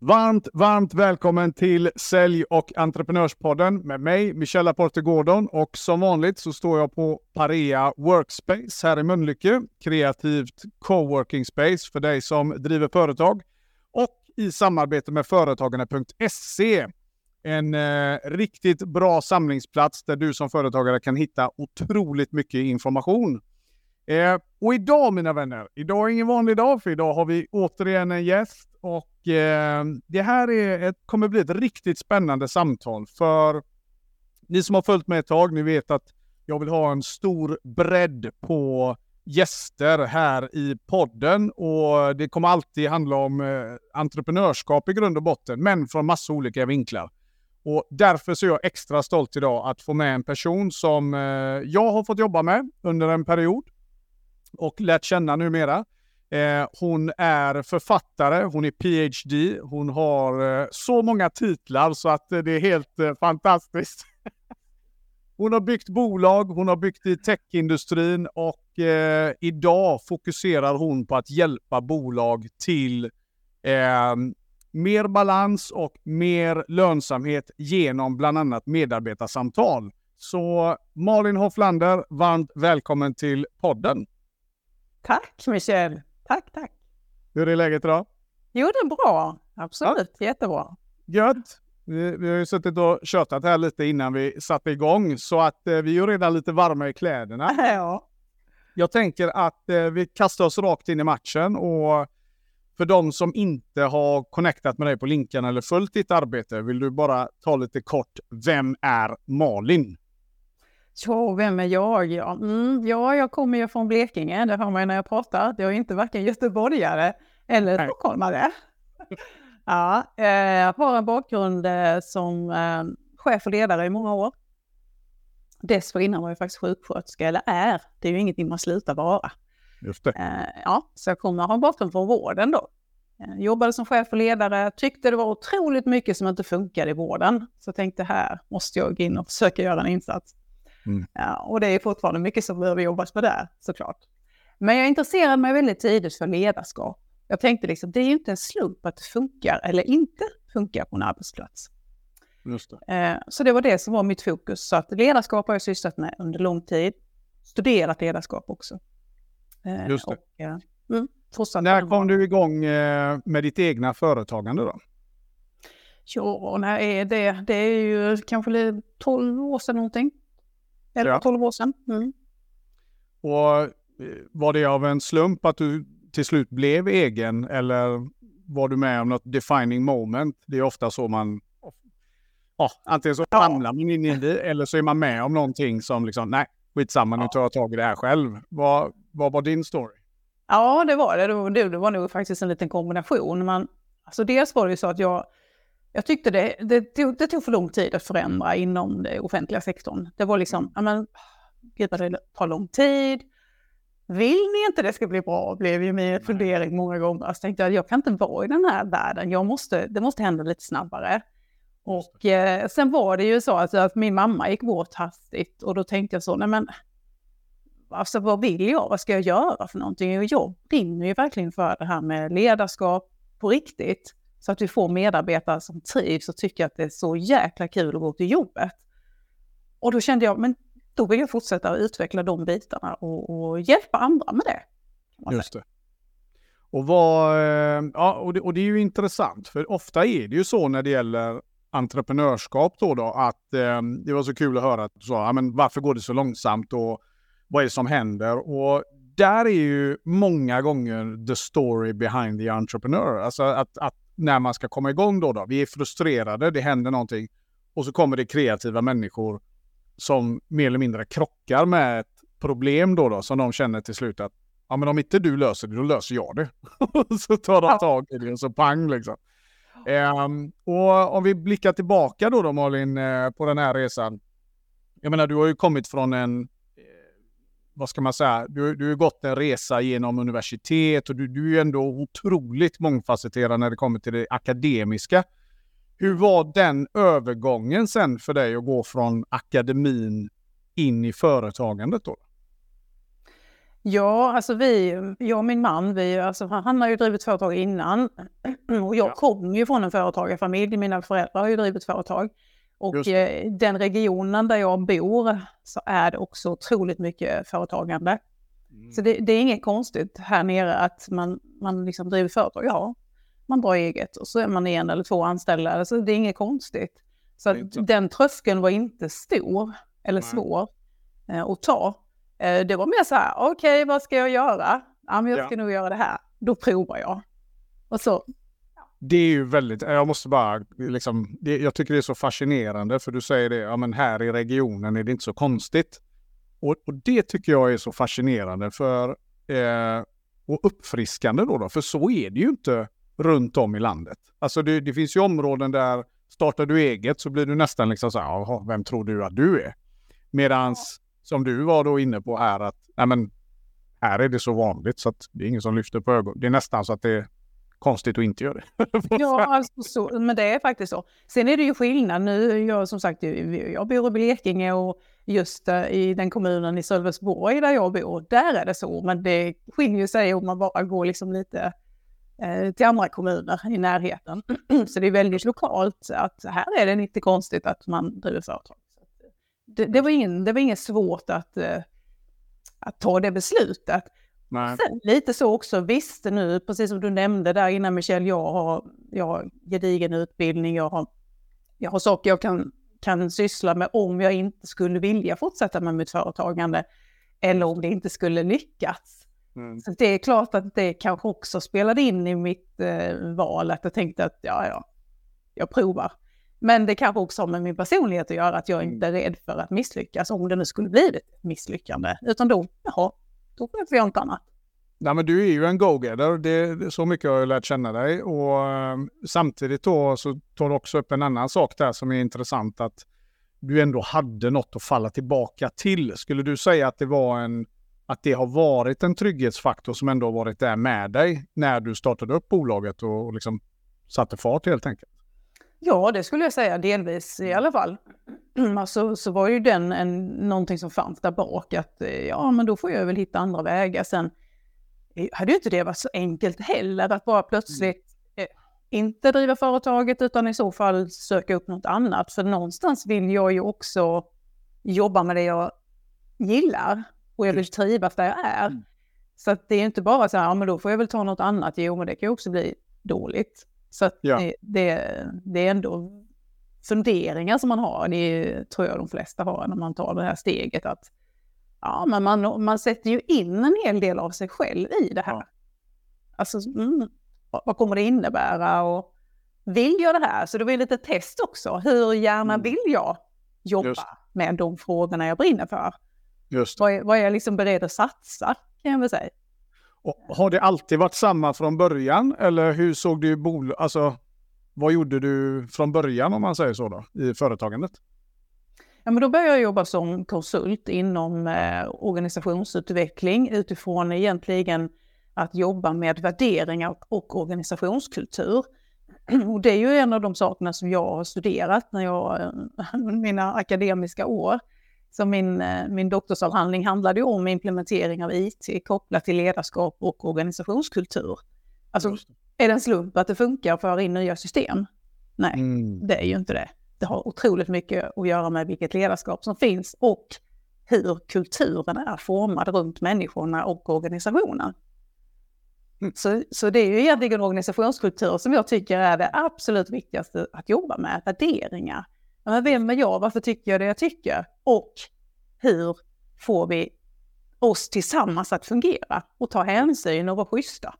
Varmt, varmt välkommen till Sälj och entreprenörspodden med mig, Michella Porter Gordon. Och som vanligt så står jag på Parea Workspace här i Mölnlycke. Kreativt coworking space för dig som driver företag. Och i samarbete med Företagarna.se. En eh, riktigt bra samlingsplats där du som företagare kan hitta otroligt mycket information. Eh, och idag mina vänner, idag är ingen vanlig dag för idag har vi återigen en gäst och eh, det här är ett, kommer bli ett riktigt spännande samtal för ni som har följt med ett tag, ni vet att jag vill ha en stor bredd på gäster här i podden och det kommer alltid handla om eh, entreprenörskap i grund och botten, men från massa olika vinklar. Och därför så är jag extra stolt idag att få med en person som eh, jag har fått jobba med under en period och lärt känna numera. Eh, hon är författare, hon är PhD, hon har eh, så många titlar så att eh, det är helt eh, fantastiskt. hon har byggt bolag, hon har byggt i techindustrin och eh, idag fokuserar hon på att hjälpa bolag till eh, mer balans och mer lönsamhet genom bland annat medarbetarsamtal. Så Malin Hofflander, varmt välkommen till podden. Tack Michelle! Tack, tack! Hur är läget idag? Jo, det är bra. Absolut, ja. jättebra. Gött! Vi, vi har ju suttit och tjötat här lite innan vi satte igång, så att eh, vi är ju redan lite varma i kläderna. Ja. Jag tänker att eh, vi kastar oss rakt in i matchen och för de som inte har connectat med dig på länkarna eller följt ditt arbete, vill du bara ta lite kort, vem är Malin? Ja, vem är jag? Ja, mm, ja jag kommer ju från Blekinge, det hör man när jag pratar. Jag är inte varken göteborgare eller stockholmare. ja, eh, jag har en bakgrund eh, som eh, chef och ledare i många år. Dessförinnan var jag faktiskt sjuksköterska, eller är. Det är ju ingenting man slutar vara. Just det. Ja, så jag kommer ha en bakgrund från vården då. Jag jobbade som chef och ledare, tyckte det var otroligt mycket som inte funkade i vården. Så jag tänkte här måste jag gå in och försöka göra en insats. Mm. Ja, och det är fortfarande mycket som behöver jobbas med där såklart. Men jag intresserade mig väldigt tidigt för ledarskap. Jag tänkte liksom, det är ju inte en slump att det funkar eller inte funkar på en arbetsplats. Just det. Eh, så det var det som var mitt fokus. Så att ledarskap har jag sysslat med under lång tid. Studerat ledarskap också. Eh, Just det. Och, mm, När kom du igång eh, med ditt egna företagande då? Ja, när är det? Det är ju kanske 12 år sedan någonting. 11-12 år sedan. Mm. Och eh, var det av en slump att du till slut blev egen eller var du med om något defining moment? Det är ofta så man... Ja, antingen så hamnar man in i det eller så är man med om någonting som liksom, nej, skitsamma, nu tar jag tag i det här själv. Vad, vad var din story? Ja, det var det. Det, det var nog faktiskt en liten kombination. Man, alltså dels var det ju så att jag jag tyckte det, det, tog, det tog för lång tid att förändra inom den offentliga sektorn. Det var liksom, ja men, gud vad det tar lång tid. Vill ni inte det ska bli bra? blev ju min fundering många gånger. Så tänkte jag, jag kan inte vara i den här världen. Jag måste, det måste hända lite snabbare. Och eh, sen var det ju så att, att min mamma gick bort hastigt och då tänkte jag så, nej men, alltså vad vill jag? Vad ska jag göra för någonting? Jag brinner ju verkligen för det här med ledarskap på riktigt. Så att vi får medarbetare som trivs och tycker att det är så jäkla kul att gå till jobbet. Och då kände jag, men då vill jag fortsätta att utveckla de bitarna och, och hjälpa andra med det. Just det. Och, vad, eh, ja, och, det, och det är ju intressant, för ofta är det ju så när det gäller entreprenörskap då, då att eh, det var så kul att höra att du sa, ja, men varför går det så långsamt och vad är det som händer? Och där är ju många gånger the story behind the entrepreneur. Alltså att, att när man ska komma igång då, då. Vi är frustrerade, det händer någonting. Och så kommer det kreativa människor som mer eller mindre krockar med ett problem då, då som de känner till slut att ja, men om inte du löser det, då löser jag det. så tar de tag i det och så pang liksom. Um, och om vi blickar tillbaka då, då Malin, uh, på den här resan. Jag menar, du har ju kommit från en vad ska man säga, du, du har gått en resa genom universitet och du, du är ändå otroligt mångfacetterad när det kommer till det akademiska. Hur var den övergången sen för dig att gå från akademin in i företagandet då? Ja, alltså vi, jag och min man, vi, alltså han har ju drivit företag innan och jag ja. kommer ju från en företagarfamilj, mina föräldrar har ju drivit företag. Och eh, den regionen där jag bor så är det också otroligt mycket företagande. Mm. Så det, det, är inget konstigt här nere att man, man liksom driver företag. Ja, man drar eget och så är man en eller två anställda. Så alltså, det är inget konstigt. Så den tröskeln var inte stor eller Nej. svår eh, att ta. Eh, det var mer så här, okej, okay, vad ska jag göra? Ja, men jag ska ja. nog göra det här. Då provar jag. Och så. Det är ju väldigt, jag måste bara, liksom, det, jag tycker det är så fascinerande för du säger det, ja men här i regionen är det inte så konstigt. Och, och det tycker jag är så fascinerande för, eh, och uppfriskande då, då, för så är det ju inte runt om i landet. Alltså det, det finns ju områden där startar du eget så blir du nästan liksom så här, vem tror du att du är? Medans som du var då inne på här att nej men, här är det så vanligt så att det är ingen som lyfter på ögonen. Det är nästan så att det är konstigt att inte göra det. ja, alltså, så, men det är faktiskt så. Sen är det ju skillnad nu. Jag som sagt, jag bor i Blekinge och just uh, i den kommunen i Sölvesborg där jag bor, där är det så. Men det skiljer sig om man bara går liksom lite uh, till andra kommuner i närheten. så det är väldigt lokalt att här är det inte konstigt att man driver företag det, det, var ingen, det var inget svårt att, uh, att ta det beslutet. Nej. Sen lite så också, visst nu, precis som du nämnde där innan Michelle, jag har, jag har gedigen utbildning, jag har, jag har saker jag kan, kan syssla med om jag inte skulle vilja fortsätta med mitt företagande eller om det inte skulle lyckas. Mm. Så det är klart att det kanske också spelade in i mitt eh, val, att jag tänkte att ja, ja, jag provar. Men det kanske också har med min personlighet att göra, att jag inte är rädd för att misslyckas, om det nu skulle bli ett misslyckande. Utan då, jaha, då får jag något annat. Nej, men du är ju en go-getter, det, så mycket har jag lärt känna dig. Och ehm, samtidigt då så tar du också upp en annan sak där som är intressant, att du ändå hade något att falla tillbaka till. Skulle du säga att det var en att det har varit en trygghetsfaktor som ändå har varit där med dig när du startade upp bolaget och, och liksom satte fart helt enkelt? Ja, det skulle jag säga delvis i alla fall. Alltså, så var ju den en, någonting som fanns där bak att eh, ja, men då får jag väl hitta andra vägar. Sen eh, hade ju inte det varit så enkelt heller att bara plötsligt eh, inte driva företaget utan i så fall söka upp något annat. För någonstans vill jag ju också jobba med det jag gillar och jag vill trivas där jag är. Mm. Så det är inte bara så här, ja men då får jag väl ta något annat. Jo, men det kan ju också bli dåligt. Så ja. det, det, det, är ändå funderingar som man har. Det tror jag de flesta har när man tar det här steget. att ja, men man, man sätter ju in en hel del av sig själv i det här. Ja. Alltså, mm, vad kommer det innebära och vill jag det här? Så det var ju lite test också. Hur gärna mm. vill jag jobba Just. med de frågorna jag brinner för? Just vad, är, vad är jag liksom beredd att satsa, kan jag väl säga. Och har det alltid varit samma från början eller hur såg du bol alltså vad gjorde du från början om man säger så då i företagandet? Ja, men då började jag jobba som konsult inom eh, organisationsutveckling utifrån egentligen att jobba med värderingar och organisationskultur. Och det är ju en av de sakerna som jag har studerat när jag, eh, mina akademiska år. Så min, eh, min doktorsavhandling handlade om implementering av IT kopplat till ledarskap och organisationskultur. Alltså, är det en slump att det funkar att föra in nya system? Nej, mm. det är ju inte det. Det har otroligt mycket att göra med vilket ledarskap som finns och hur kulturen är formad runt människorna och organisationen. Mm. Så, så det är ju egentligen organisationskultur som jag tycker är det absolut viktigaste att jobba med, värderingar. Men vem är jag? Varför tycker jag det jag tycker? Och hur får vi oss tillsammans att fungera och ta hänsyn och vara schyssta?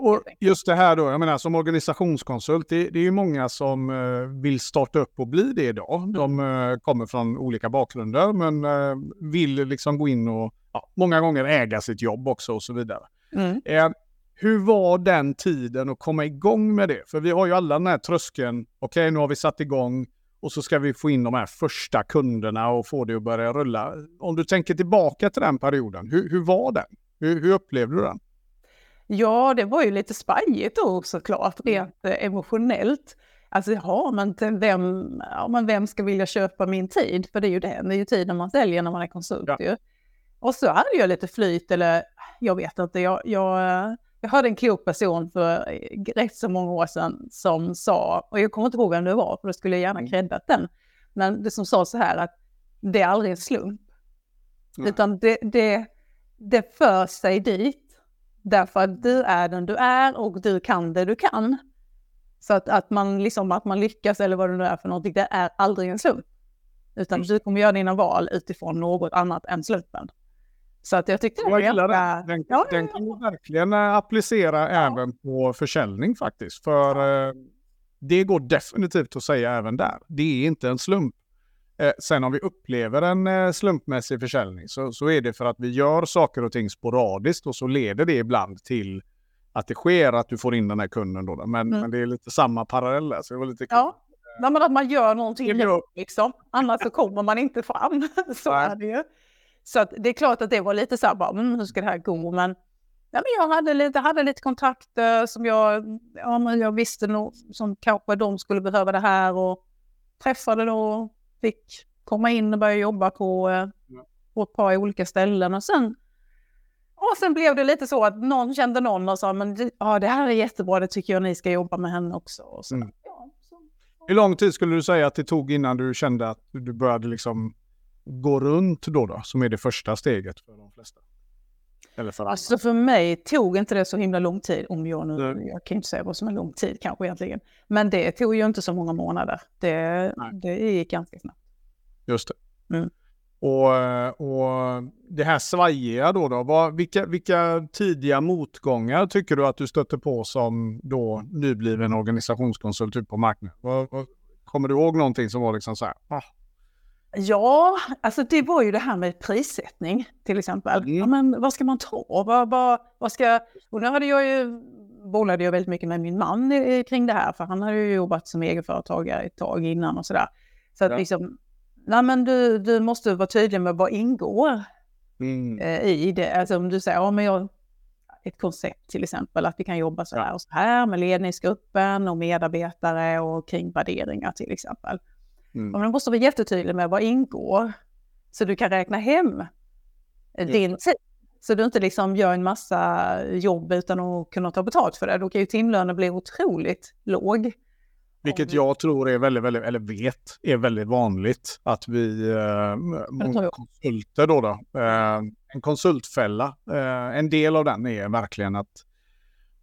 Och just det här då, jag menar som organisationskonsult, det, det är ju många som uh, vill starta upp och bli det idag. Mm. De uh, kommer från olika bakgrunder men uh, vill liksom gå in och ja, många gånger äga sitt jobb också och så vidare. Mm. hur var den tiden att komma igång med det? För vi har ju alla den här tröskeln, okej okay, nu har vi satt igång, och så ska vi få in de här första kunderna och få det att börja rulla. Om du tänker tillbaka till den perioden, hur, hur var den? Hur, hur upplevde du den? Ja, det var ju lite spajigt då såklart, mm. rent eh, emotionellt. Alltså, ja, men vem, ja, men vem ska vilja köpa min tid? För det är ju det, det är ju tiden man säljer när man är konsult ja. ju. Och så hade jag lite flyt eller jag vet inte, jag, jag, jag hörde en klok person för rätt så många år sedan som sa, och jag kommer inte ihåg vem det var, för då skulle jag gärna Mm. creddat den, men det som sa så här att det är aldrig en slump, Nej. utan det, det, det för sig dit därför att du är den du är och du kan det du kan. Så att, att, man liksom, att man lyckas eller vad det nu är för någonting, det är aldrig en slump. Utan Just du kommer göra dina val utifrån något annat än slumpen. Så att jag tyckte det var Jag ganska- den. Ja, den ja, kan man verkligen eh, applicera även på försäljning faktiskt. För eh, det går definitivt att säga även där. Det är inte en slump. Eh, sen om vi upplever en slumpmässig försäljning så, så är det för att vi gör saker och ting sporadiskt och så leder det ibland till att det sker att du får in den här kunden. Då, men, Mm. men det är lite samma parallell där, så det var lite kul. Ja, Nej, men att man gör någonting liksom. Annars så kommer man inte fram. så Nej. är det ju. Så att det är klart att det var lite så här, bara, mm, hur ska det här gå? Men, ja, men jag hade lite, hade lite kontakter som jag, ja, men jag visste nog som kanske de skulle behöva det här och träffade då, fick komma in och börja jobba på, eh, Ja. på ett par olika ställen och sen och sen blev det lite så att någon kände någon och sa men ja, det här är jättebra, det tycker jag ni ska jobba med henne också. Och så, Mm. ja, så. Hur lång tid skulle du säga att det tog innan du kände att du började liksom gå runt då, då som är det första steget för de flesta? Eller för? Alltså för mig tog inte det så himla lång tid, om jag nu, Nej. jag kan inte säga vad som är lång tid kanske egentligen. Men det tog ju inte så många månader. Det, Nej. det gick ganska snabbt. Just det. Mm. Och, och det här svajiga då, då vad, vilka, vilka tidiga motgångar tycker du att du stötte på som då nybliven organisationskonsult på marknaden? Vad, vad, kommer du ihåg någonting som var liksom så här? Ah, Ja, alltså det var ju det här med prissättning till exempel. Mm. Ja, men vad ska man ta? Vad, vad, vad ska... Och nu hade jag ju, bollade jag väldigt mycket med min man kring det här, för han hade ju jobbat som egenföretagare ett tag innan och sådär. Så att Ja. liksom, nej men du, du måste vara tydlig med vad ingår mm, eh, i det. Alltså om du säger, ja men jag, ett koncept till exempel, att vi kan jobba så här och så här med ledningsgruppen och medarbetare och kring värderingar till exempel. Mm, du måste vara jättetydlig med vad ingår, så du kan räkna hem eh, din tid. Så du inte liksom gör en massa jobb utan att kunna ta betalt för det. Då kan ju timlönen bli otroligt låg. vilket jag tror är väldigt, väldigt, eller vet är väldigt vanligt att vi, eh, många konsulter då, då eh, en konsultfälla, eh, en del av den är verkligen att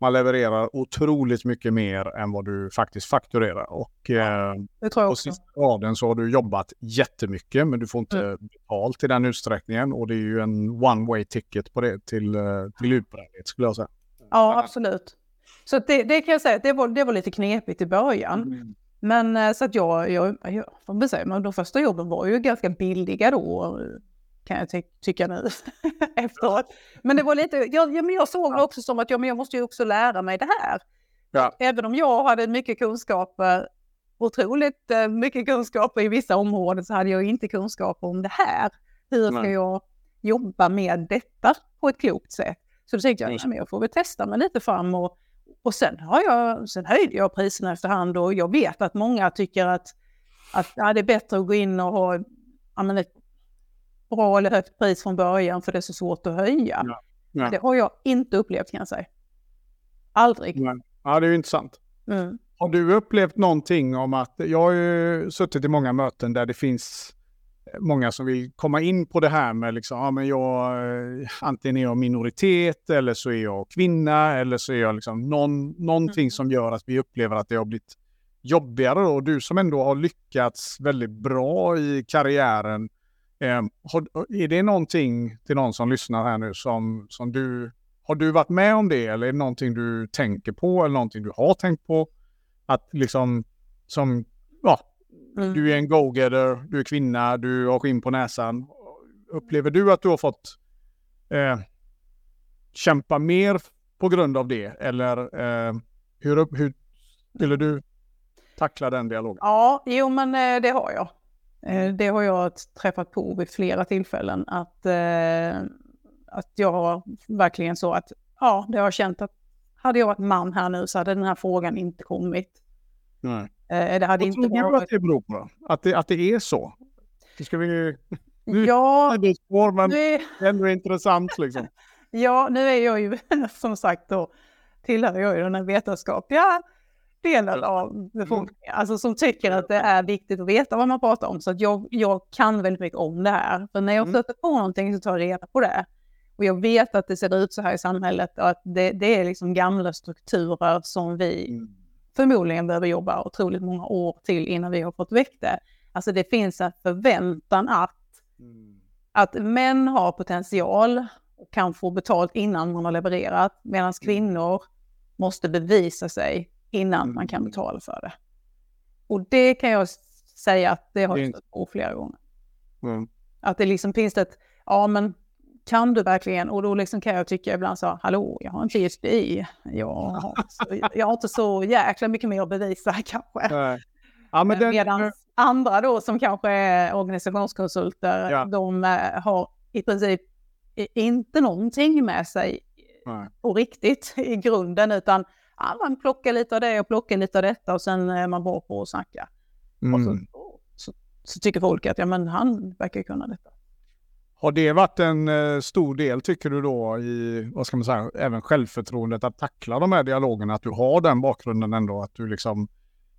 man levererar otroligt mycket mer än vad du faktiskt fakturerar. Och eh, Det tror jag på också. sista raden så har du jobbat jättemycket men du får inte Mm. betalt i den utsträckningen. Och det är ju en one way ticket på det till, eh, till utbrändhet skulle jag säga. Ja, absolut. Så det, det kan jag säga, att det var, det var lite knepigt i början. Mm. Men eh, så att jag, jag, jag vad man säger, men de första jobben var ju ganska billiga då, kan jag ty- tycka nu efteråt. Men det var lite, jag, ja, men jag såg det också som att ja, men jag måste ju också lära mig det här. Ja. Även om jag hade mycket kunskaper, otroligt eh, mycket kunskaper i vissa områden, så hade jag inte kunskaper om det här. Hur ska Nej. jag jobba med detta på ett klokt sätt? Så då tänkte jag, ja, men jag får väl testa mig lite fram och och sen, har jag, sen höjde jag priserna efterhand och jag vet att många tycker att, att ja, det är bättre att gå in och ha ja, ett bra eller högt pris från början för det är så svårt att höja. Ja, ja. Det har jag inte upplevt kan jag säga. Aldrig. Men, ja, det är ju intressant. Mm. Har du upplevt någonting om att, jag har ju suttit i många möten där det finns många som vill komma in på det här med liksom, ja men jag, eh, antingen är jag minoritet eller så är jag kvinna eller så är jag liksom någon, någonting Mm. som gör att vi upplever att det har blivit jobbigare. Och du som ändå har lyckats väldigt bra i karriären, är det någonting till någon som lyssnar här nu som, som du, har du varit med om det eller är det någonting du tänker på eller någonting du har tänkt på? Att liksom, som, ja, Mm. du är en go-getter, du är kvinna, du har skinn på näsan. Upplever du att du har fått eh, kämpa mer på grund av det? Eller eh, hur, hur skulle du tackla den dialogen? Ja, jo men eh, det har jag. Eh, Det har jag träffat på vid flera tillfällen. Att, eh, att jag har verkligen så att, ja, det har jag känt att hade jag varit man här nu så hade den här frågan inte kommit. Nej. Eh, Det hade Vad inte tror du varit... att det beror på? Att det, att det är så? Det ska vi... Nu, Ja, det är svårt, men nu det ändå intressant liksom. ja, nu är jag ju som sagt då tillhör jag ju den här vetenskapliga delen av befolkningen, alltså som tycker att det är viktigt att veta vad man pratar om. Så att jag, jag kan väldigt mycket om det här. För när jag Mm. stöter på någonting så tar jag reda på det. Och jag vet att det ser ut så här i samhället och att det, det är liksom gamla strukturer som vi Mm. förmodligen behöver jobba otroligt många år till innan vi har fått väck det. Alltså det finns en förväntan att, Mm. att män har potential och kan få betalt innan man har levererat, medan kvinnor måste bevisa sig innan man kan betala för det. Och det kan jag säga att det har jag stött på flera gånger. Mm. Att det liksom finns ett, ja men kan du verkligen? Och då liksom kan jag tycka ibland så, hallå, jag har en PhD. Jag har, så, jag har inte så jäkla mycket mer att bevisa kanske. Nej. Ja, men den, Medan andra då som kanske är organisationskonsulter, Ja. de eh, har i princip inte någonting med sig Nej. på riktigt i grunden, utan ja, man plockar lite av det och plockar lite av detta och sen är man bra på att snacka. Och så, Mm. så, så tycker folk att ja, men han verkar kunna detta. Har det varit en eh, stor del, tycker du då, i, vad ska man säga, även självförtroendet att tackla de här dialogerna? Att du har den bakgrunden ändå, att du liksom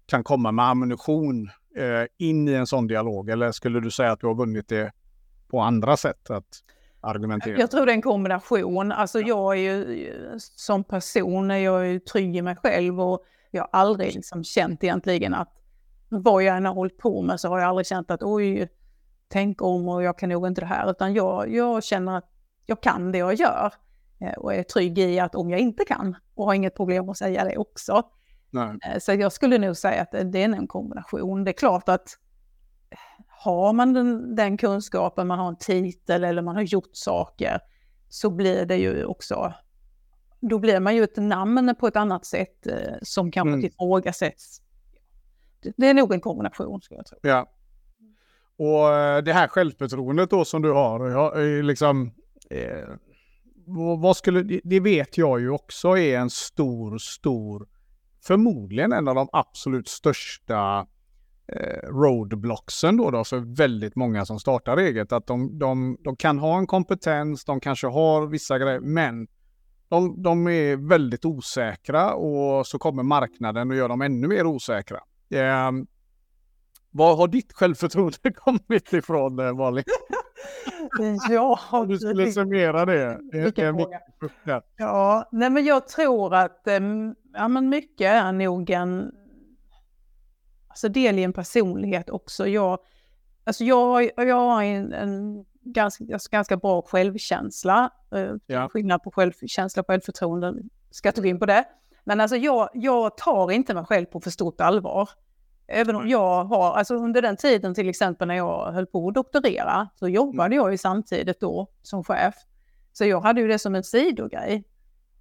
kan komma med ammunition eh, in i en sån dialog? Eller skulle du säga att du har vunnit det på andra sätt att argumentera? Jag tror det är en kombination. Alltså jag är ju som person är jag ju trygg i mig själv och jag har aldrig liksom känt egentligen att vad jag än har hållit på med så har jag aldrig känt att oj, tänk om och jag kan nog inte det här. Utan jag, jag känner att jag kan det jag gör eh, och är trygg i att om jag inte kan och har inget problem att säga det också. Nej. Eh, Så jag skulle nog säga att det är en kombination. Det är klart att har man den, den kunskapen, man har en titel eller man har gjort saker, så blir det ju också, då blir man ju ett namn på ett annat sätt eh, som kanske Mm. ifrågasätts. Det, det är nog en kombination skulle jag tro. Ja. Och eh, det här självförtroendet då som du har, ja, eh, liksom, eh, vad skulle, det- vet jag ju också är en stor, stor, förmodligen en av de absolut största roadblocksen då, då för väldigt många som startar eget. Att de, de, de kan ha en kompetens, de kanske har vissa grejer, men de, de är väldigt osäkra och så kommer marknaden och gör dem ännu mer osäkra. Eh, var har ditt självförtroende kommit ifrån, eh, Malin? Ja, Om du skulle summera det. Vilken en fråga. Ja, nej men jag tror att em, ja, men mycket är nog en alltså del i en personlighet också. Jag, alltså jag, jag har en, en ganska, alltså ganska bra självkänsla. Eh, Ja. Skillnad på självkänsla och självförtroende. Ska inte gå in på det. Men alltså jag, jag tar inte mig själv på för stort allvar. Även om jag har, alltså under den tiden till exempel när jag höll på att doktorera, så jobbade jag ju samtidigt då som chef. Så jag hade ju det som en sidogrej.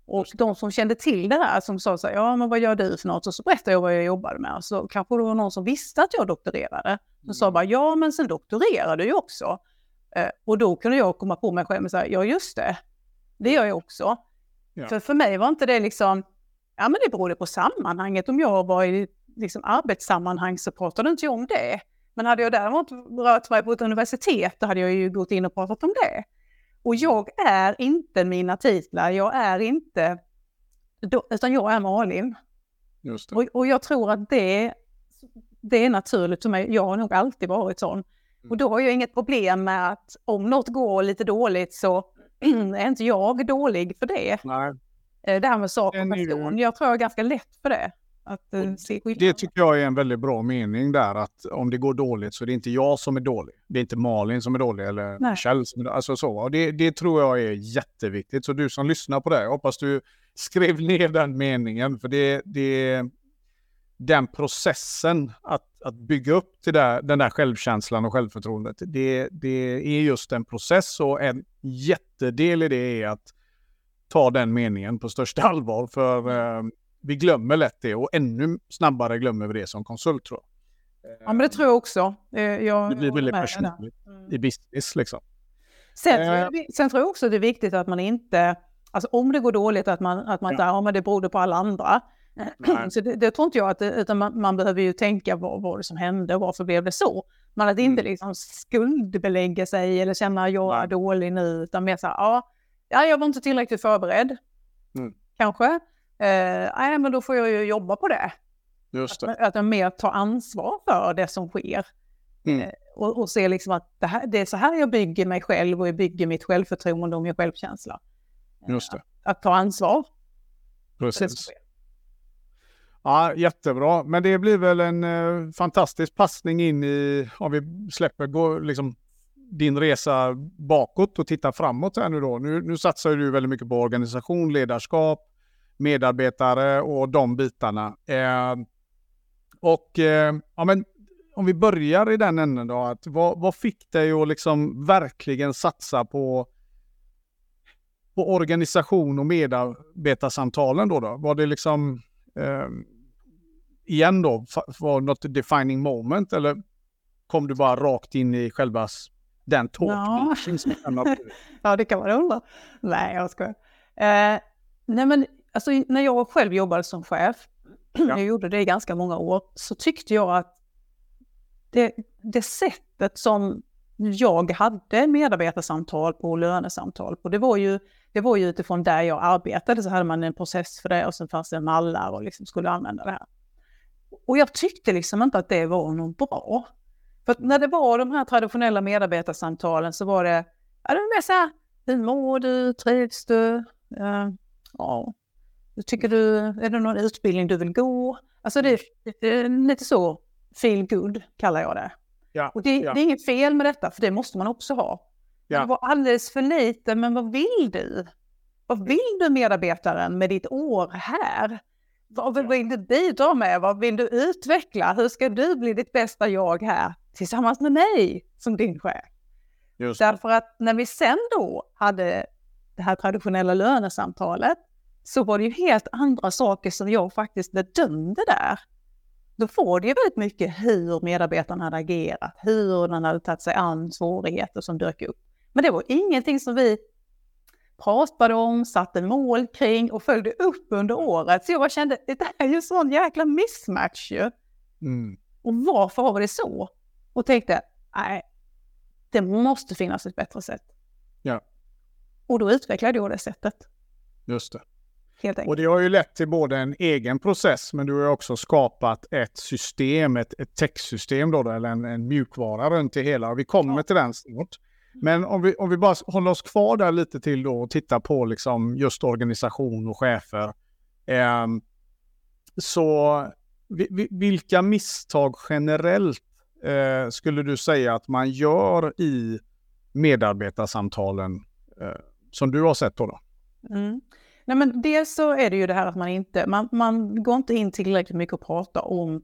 Och de som kände till det här som sa så här, ja men vad gör du för något? Och så berättade jag vad jag jobbade med. Så kanske det var någon som visste att jag doktorerade. Så sa bara, ja men sen doktorerar du ju också. Eh, och då kunde jag komma på mig själv och säga, ja just det, det gör jag också. Ja. För för mig var inte det liksom, ja men det berodde på sammanhanget. Om jag var i liksom, arbetssammanhang så pratade inte jag om det. Men hade jag däremot rört mig på ett universitet då hade jag ju gått in och pratat om det. Och jag är inte mina titlar, jag är inte, utan jag är Malin. Just. Och, och jag tror att det, det är naturligt för mig. Jag har nog alltid varit sån. Och då har jag inget problem med att om något går lite dåligt så är inte jag dålig för det. Nej, Eh, Det här med sak och person, jag tror jag är ganska lätt för det. Att eh, se det tycker jag är en väldigt bra mening där att om det går dåligt så är det inte jag som är dålig. Det är inte Malin som är dålig eller Nej. Kjell som är dålig. Alltså så. Och det, det tror jag är jätteviktigt. Så du som lyssnar på det, jag hoppas du skrev ner den meningen. För det, det den processen att, att bygga upp till det, den där självkänslan och självförtroendet. Det, det är just en process och en jättedel i det är att ta den meningen på största allvar. För eh, vi glömmer lätt det och ännu snabbare glömmer vi det som konsult tror jag. Ja, men det tror jag också. Eh, Jag, det blir väldigt personligt Mm. i business liksom. Sen, tror Eh. jag, sen tror jag också det är viktigt att man inte, alltså om det går dåligt, att man, att man inte, ja men det berodde på alla andra. Nej. Så det, det tror inte jag att utan man, man, behöver ju tänka vad var det som hände och varför blev det så. Men att inte mm. liksom skuldbelägga sig eller känna att jag är dålig nu, utan mer så här, ja, jag var inte tillräckligt förberedd. Mm. Kanske. Eh, nej, men då får jag ju jobba på det. Just det. Att, att jag mer tar ansvar för det som sker. Mm. Eh, och, och se liksom att det, här, det är så här jag bygger mig själv och jag bygger mitt självförtroende och min självkänsla. Just det. Att, att ta ansvar. Precis. Ja, jättebra. Men det blir väl en eh, fantastisk passning in i, om vi släpper gå, liksom, din resa bakåt och tittar framåt här nu då. Nu, nu satsar du väldigt mycket på organisation, ledarskap, medarbetare och de bitarna. Eh, och eh, ja, men om vi börjar i den änden då, att vad, vad fick dig att liksom verkligen satsa på, på organisation och medarbetarsamtalen då? då? Var det liksom eh, igen då, var något defining moment eller kom du bara rakt in i själva den tårtbiten? Ja. ja, det kan man undra. Nej, jag skojar. Eh, nej, men alltså, när jag själv jobbade som chef, ja. jag gjorde det i ganska många år, så tyckte jag att det, det sättet som jag hade medarbetarsamtal på och lönesamtal på, det var ju, det var ju utifrån där jag arbetade så hade man en process för det och sen fanns det mallar och liksom skulle använda det här. Och jag tyckte liksom inte att det var något bra. För när det var de här traditionella medarbetarsamtalen så var det, ja, det var mer så här, hur mår du, trivs du, uh, ja, tycker du, är det någon utbildning du vill gå? Alltså det, det är lite så, feel good kallar jag det. Ja, och det, ja. det, är inget fel med detta, för det måste man också ha. Ja. Det var alldeles för lite, men vad vill du? Vad vill du medarbetaren med ditt år här? Vad vill du bidra med? Vad vill du utveckla? Hur ska du bli ditt bästa jag här tillsammans med mig som din chef? Just. Därför att när vi sen då hade det här traditionella lönesamtalet så var det ju helt andra saker som jag faktiskt bedömde där. Då får det ju väldigt mycket hur medarbetarna hade agerat, hur den hade tagit sig an svårigheter som dök upp. Men det var ingenting som vi pratade om, satte mål kring och följde upp under året. Så jag kände, det är ju sån jäkla mismatch ju. Mm. Och varför har vi det så? Och tänkte, nej, det måste finnas ett bättre sätt. Ja. Och då utvecklade jag det sättet. Just det. Och det har ju lett till både en egen process, men du har också skapat ett system, ett, ett techsystem då, eller en, en mjukvara runt det hela. vi kommer ja. till den snart. Men om vi, om vi bara håller oss kvar där lite till då och tittar på liksom just organisation och chefer. Eh, så vi, vilka misstag generellt eh, skulle du säga att man gör i medarbetarsamtalen eh, som du har sett då? då? Mm. Nej, men dels så är det ju det här att man inte, man, man går inte in tillräckligt mycket och pratar om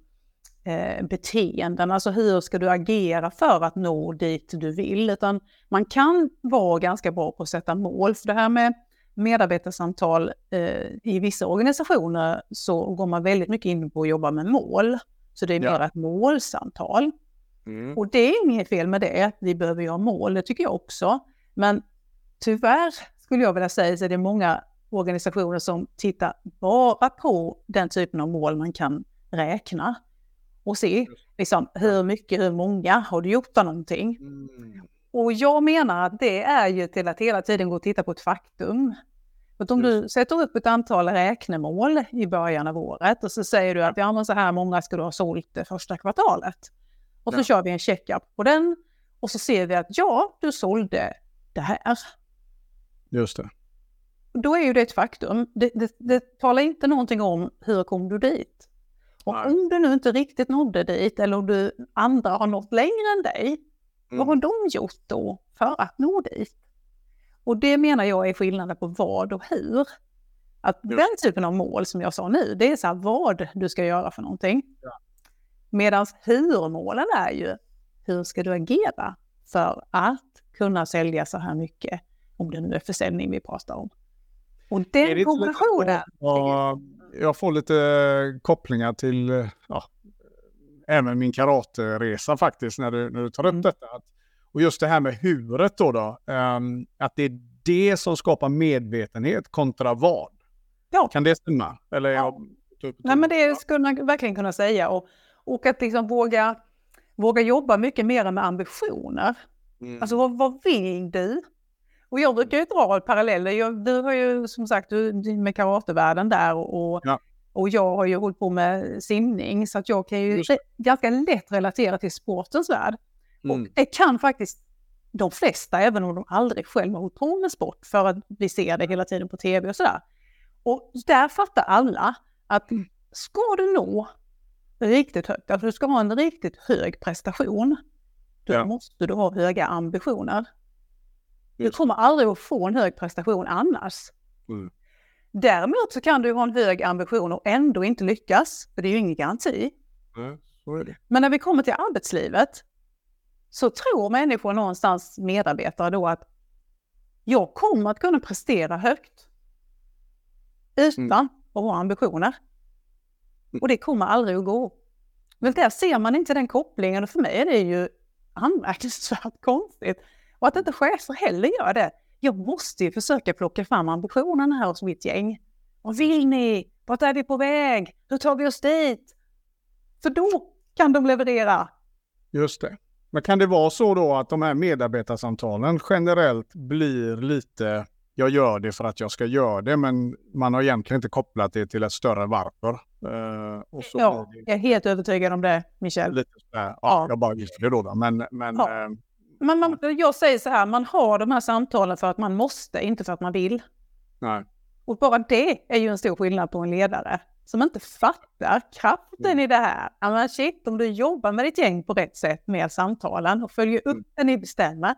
eh, beteenden, alltså hur ska du agera för att nå dit du vill, utan man kan vara ganska bra på att sätta mål, för det här med medarbetarsamtal eh, i vissa organisationer så går man väldigt mycket in på att jobba med mål. Så det är mer ett målsamtal. Mm. Och det är inget fel med det, vi behöver ju ha mål, det tycker jag också. Men tyvärr skulle jag vilja säga så är det många organisationer som tittar bara på den typen av mål man kan räkna och se liksom, hur mycket, hur många har du gjort av någonting? Mm. Och jag menar att det är ju till att hela tiden gå och titta på ett faktum. För om du sätter upp ett antal räknemål i början av året och så säger du att ja, så här många ska du ha sålt det första kvartalet. Och så ja. kör vi en checkup på den och så ser vi att ja, du sålde det här. Just det. Då är ju det ett faktum. Det, det, det talar inte någonting om hur kom du dit. Och Nej. om du nu inte riktigt nådde dit eller om du andra har nått längre än dig, mm. vad har de gjort då för att nå dit? Och det menar jag är skillnaden på vad och hur. Att Just. den typen av mål som jag sa nu, det är så här vad du ska göra för någonting. Ja. Medan hur-målen är ju, hur ska du agera för att kunna sälja så här mycket, om det nu är försäljning vi pratar om. Och den kombinationen jag får lite eh, kopplingar till eh, ja, även min karateresa faktiskt när du, när du tar upp mm. detta. Och just det här med huret då, då um, att det är det som skapar medvetenhet kontra vad. Ja. Kan det stämma? Eller ja. Nej, men det skulle man verkligen kunna säga. Och, och att liksom våga, våga jobba mycket mer med ambitioner. Mm. Alltså vad, vad vill du? Och jag brukar ju dra paralleller. Jag, du har ju som sagt du, med karatevärlden där och, ja. och jag har ju hållit på med simning så att jag kan ju re, ganska lätt relatera till sportens värld. Mm. Och det kan faktiskt de flesta, även om de aldrig själva har hållit på med sport, för att vi ser det hela tiden på tv och sådär. Och där fattar alla att ska du nå riktigt högt, alltså du ska ha en riktigt hög prestation, då ja. måste du ha höga ambitioner. Du kommer aldrig att få en hög prestation annars. Mm. Däremot så kan du ha en hög ambition och ändå inte lyckas, för det är ju ingen garanti. Mm, Men när vi kommer till arbetslivet så tror människor någonstans, medarbetare då, att jag kommer att kunna prestera högt utan mm. att ha ambitioner. Och det kommer aldrig att gå. Men där ser man inte den kopplingen och för mig är det ju anmärkningsvärt konstigt. Och att inte chefer heller gör det. Jag måste ju försöka plocka fram ambitionerna här hos mitt gäng. Vad vill ni? Vart är vi på väg? Hur tar vi oss dit? För då kan de leverera. Just det. Men kan det vara så då att de här medarbetarsamtalen generellt blir lite, jag gör det för att jag ska göra det, men man har egentligen inte kopplat det till ett större varför. Uh, ja, jag är helt övertygad om det, Michel. Lite ja, ja. Jag bara gissar det då, men, men ja. uh, man, man, jag säger så här, man har de här samtalen för att man måste, inte för att man vill. Nej. Och bara det är ju en stor skillnad på en ledare som inte fattar kraften mm. i det här. Men shit, om du jobbar med ditt gäng på rätt sätt med samtalen och följer upp mm. det ni bestämmer,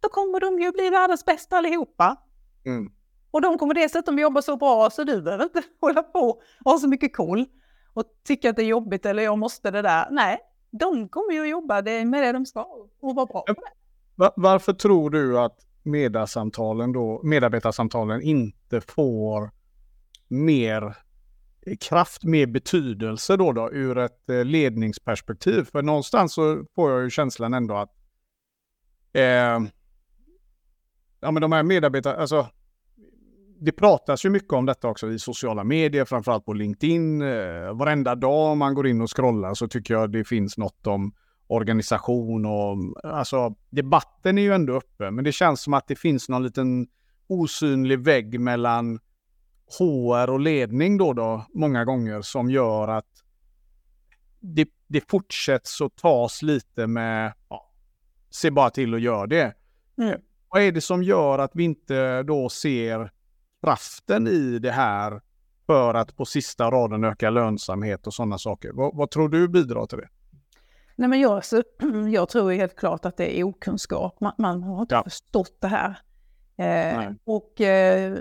då kommer de ju bli världens bästa allihopa. Mm. Och de kommer dessutom jobba så bra så du behöver inte hålla på och ha så mycket koll och tycka att det är jobbigt eller jag måste det där. Nej, de kommer ju att jobba med det de ska och vara bra på det. Varför tror du att medarbetarsamtalen, då, medarbetarsamtalen inte får mer kraft, mer betydelse då, då ur ett eh, ledningsperspektiv? För någonstans så får jag ju känslan ändå att eh, ja, men de här medarbetarna, alltså det pratas ju mycket om detta också i sociala medier, framförallt på LinkedIn. Eh, varenda dag man går in och scrollar så tycker jag det finns något om organisation och alltså debatten är ju ändå uppe, men det känns som att det finns någon liten osynlig vägg mellan HR och ledning då, då många gånger som gör att det, det fortsätts att tas lite med, ja, se bara till att göra det. Mm. Vad är det som gör att vi inte då ser kraften i det här för att på sista raden öka lönsamhet och sådana saker. Vad, vad, tror du bidrar till det? Nej, men jag, så, jag tror helt klart att det är okunskap. Man, man har inte ja. förstått det här. Eh, och eh,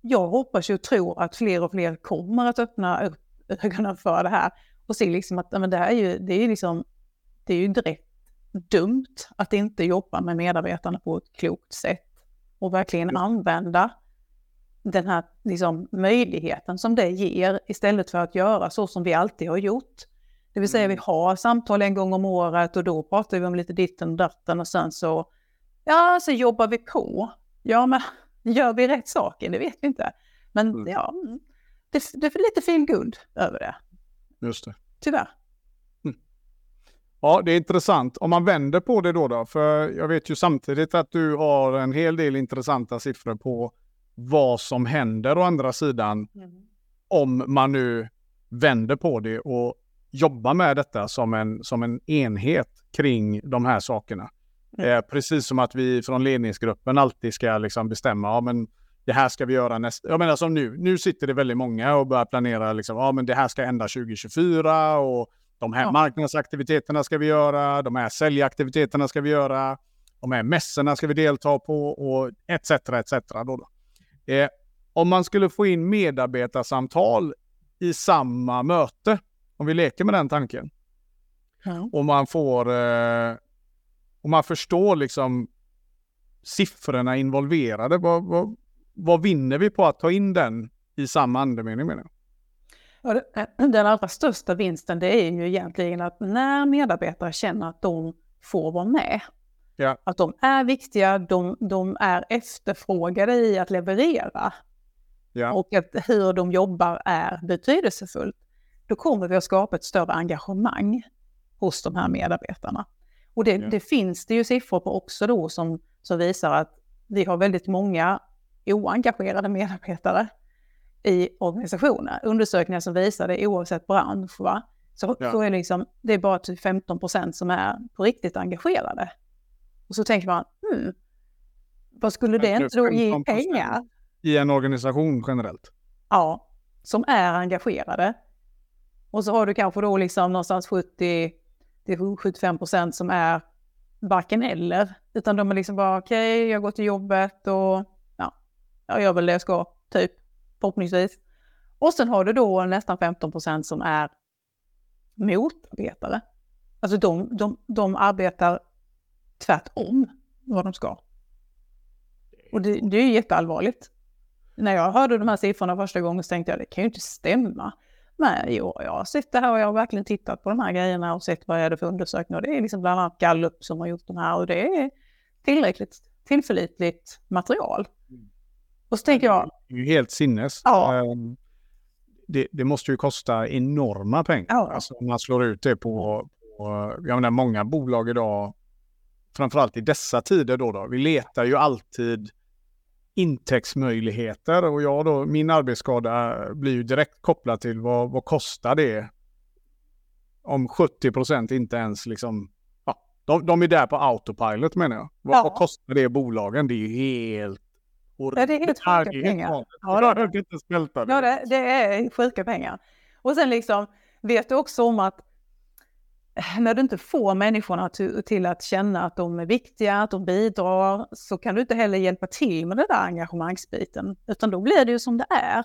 jag hoppas ju och tror att fler och fler kommer att öppna upp ögonen för det här och se liksom att men det här är ju, det är liksom, det är ju direkt dumt att inte jobba med medarbetarna på ett klokt sätt och verkligen använda den här liksom, möjligheten som det ger istället för att göra så som vi alltid har gjort. Det vill säga vi mm. har samtal en gång om året och då pratar vi om lite ditten och datten och sen så, ja, så jobbar vi på. Ja, men gör vi rätt saker? Det vet vi inte. Men mm. ja, det, det är lite fin guld över det. Just det. Tyvärr. Mm. Ja, det är intressant. Om man vänder på det då, då, för jag vet ju samtidigt att du har en hel del intressanta siffror på vad som händer å andra sidan mm. om man nu vänder på det och jobbar med detta som en, som en enhet kring de här sakerna. Mm. Eh, precis som att vi från ledningsgruppen alltid ska liksom bestämma, ja men det här ska vi göra nästa... Jag menar som nu, nu sitter det väldigt många och börjar planera, liksom, ja men det här ska hända 2024 och de här ja. marknadsaktiviteterna ska vi göra, de här säljaktiviteterna ska vi göra, de här mässorna ska vi delta på och etc. etc. Då, då. Eh, om man skulle få in medarbetarsamtal i samma möte, om vi leker med den tanken, ja. och man får eh, och man förstår liksom siffrorna involverade, vad, vad, vad vinner vi på att ta in den i samma andemening menar jag? Den allra största vinsten det är ju egentligen att när medarbetare känner att de får vara med, Ja. Att de är viktiga, de, de är efterfrågade i att leverera. Ja. och att hur de jobbar är betydelsefullt, då kommer vi att skapa ett större engagemang hos de här medarbetarna. Och det, Ja. det finns det ju siffror på också då som, som visar att vi har väldigt många oengagerade medarbetare i organisationer. Undersökningar som visar det oavsett bransch, va? Så, Ja. så är det, liksom, det är bara typ 15 procent som är på riktigt engagerade. Och så tänker man, hmm, vad skulle det inte då ge 15%? pengar? I en organisation generellt. Ja, som är engagerade. Och så har du kanske då liksom någonstans 70 till 75 procent som är varken eller. Utan de är liksom bara okej, jag går till jobbet och ja, jag gör väl det jag ska, typ, förhoppningsvis. Och sen har du då nästan 15 procent som är motarbetare. Alltså de, de, de arbetar tvärtom vad de ska. Och det, det är jätteallvarligt. När jag hörde de här siffrorna första gången så tänkte jag det kan ju inte stämma. Men jo, jag har sett det här och jag har verkligen tittat på de här grejerna och sett vad är det för undersökningar. Det är liksom bland annat Gallup som har gjort de här och det är tillräckligt tillförlitligt material. Och så tänker jag, Det är ju helt sinnes. Ja. Ehm, Det, det måste ju kosta enorma pengar. Ja. Alltså, man slår ut det på, på jag menar, många bolag idag, framförallt i dessa tider då, då, vi letar ju alltid intäktsmöjligheter och jag då, min arbetsskada blir ju direkt kopplad till vad, vad kostar det om 70 procent inte ens liksom, ja, de, de är där på autopilot menar jag. Vad, Ja. vad kostar det bolagen? Det är ju helt Ja, det är helt sjuka det är pengar. Ja, det- är sjuka pengar. Och sen liksom, vet du också om att när du inte får människorna till, att känna att de är viktiga, att de bidrar, så kan du inte heller hjälpa till med den där engagemangsbiten. Utan då blir det ju som det är.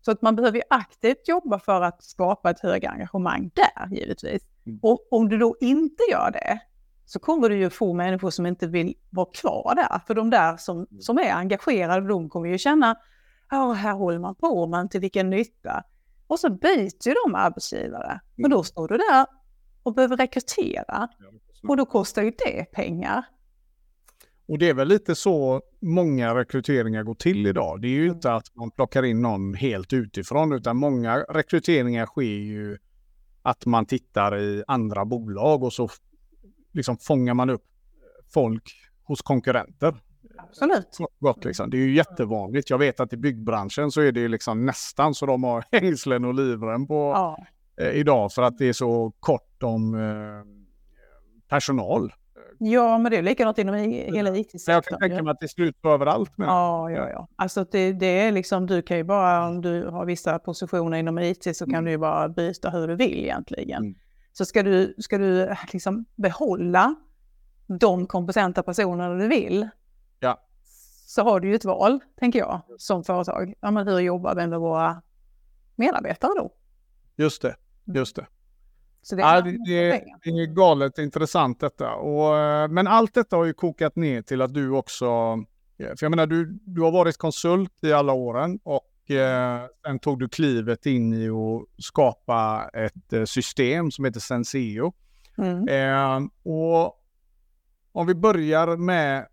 Så att man behöver ju aktivt jobba för att skapa ett högre engagemang där, givetvis. Mm. Och om du då inte gör det, så kommer du ju få människor som inte vill vara kvar där. För de där som, som är engagerade, de kommer ju känna, ja, här håller man på, men till vilken nytta? Och så byter ju de arbetsgivare. Men då står du där och behöver rekrytera. Och då kostar ju det pengar. Och det är väl lite så många rekryteringar går till idag. Det är ju inte att man plockar in någon helt utifrån, utan många rekryteringar sker ju att man tittar i andra bolag och så liksom fångar man upp folk hos konkurrenter. Absolut. Gott, liksom. Det är ju jättevanligt. Jag vet att i byggbranschen så är det ju liksom nästan så de har hängslen och livrem på Ja, eh, idag för att det är så kort om eh, personal. ja men det är likadant inom hela Så jag IT-sektorn. kan tänka mig att det är slut på överallt. Men, Ja, ja, ja. Alltså det, det är liksom, du kan ju bara, om du har vissa positioner inom IT så kan Mm. du ju bara byta hur du vill egentligen. Mm. Så ska du, ska du liksom behålla de kompetenta personerna du vill, Ja. så har du ju ett val, tänker jag, som företag. Ja, men hur jobbar vi med våra medarbetare då? Just det, just det. Så det Ja, är det, det, det är galet intressant detta. Och, eh, men allt detta har ju kokat ner till att du också, eh, för jag menar du, du har varit konsult i alla åren och eh, sen tog du klivet in i att skapa ett eh, system som heter Senseo. Mm. Eh, och om vi börjar med,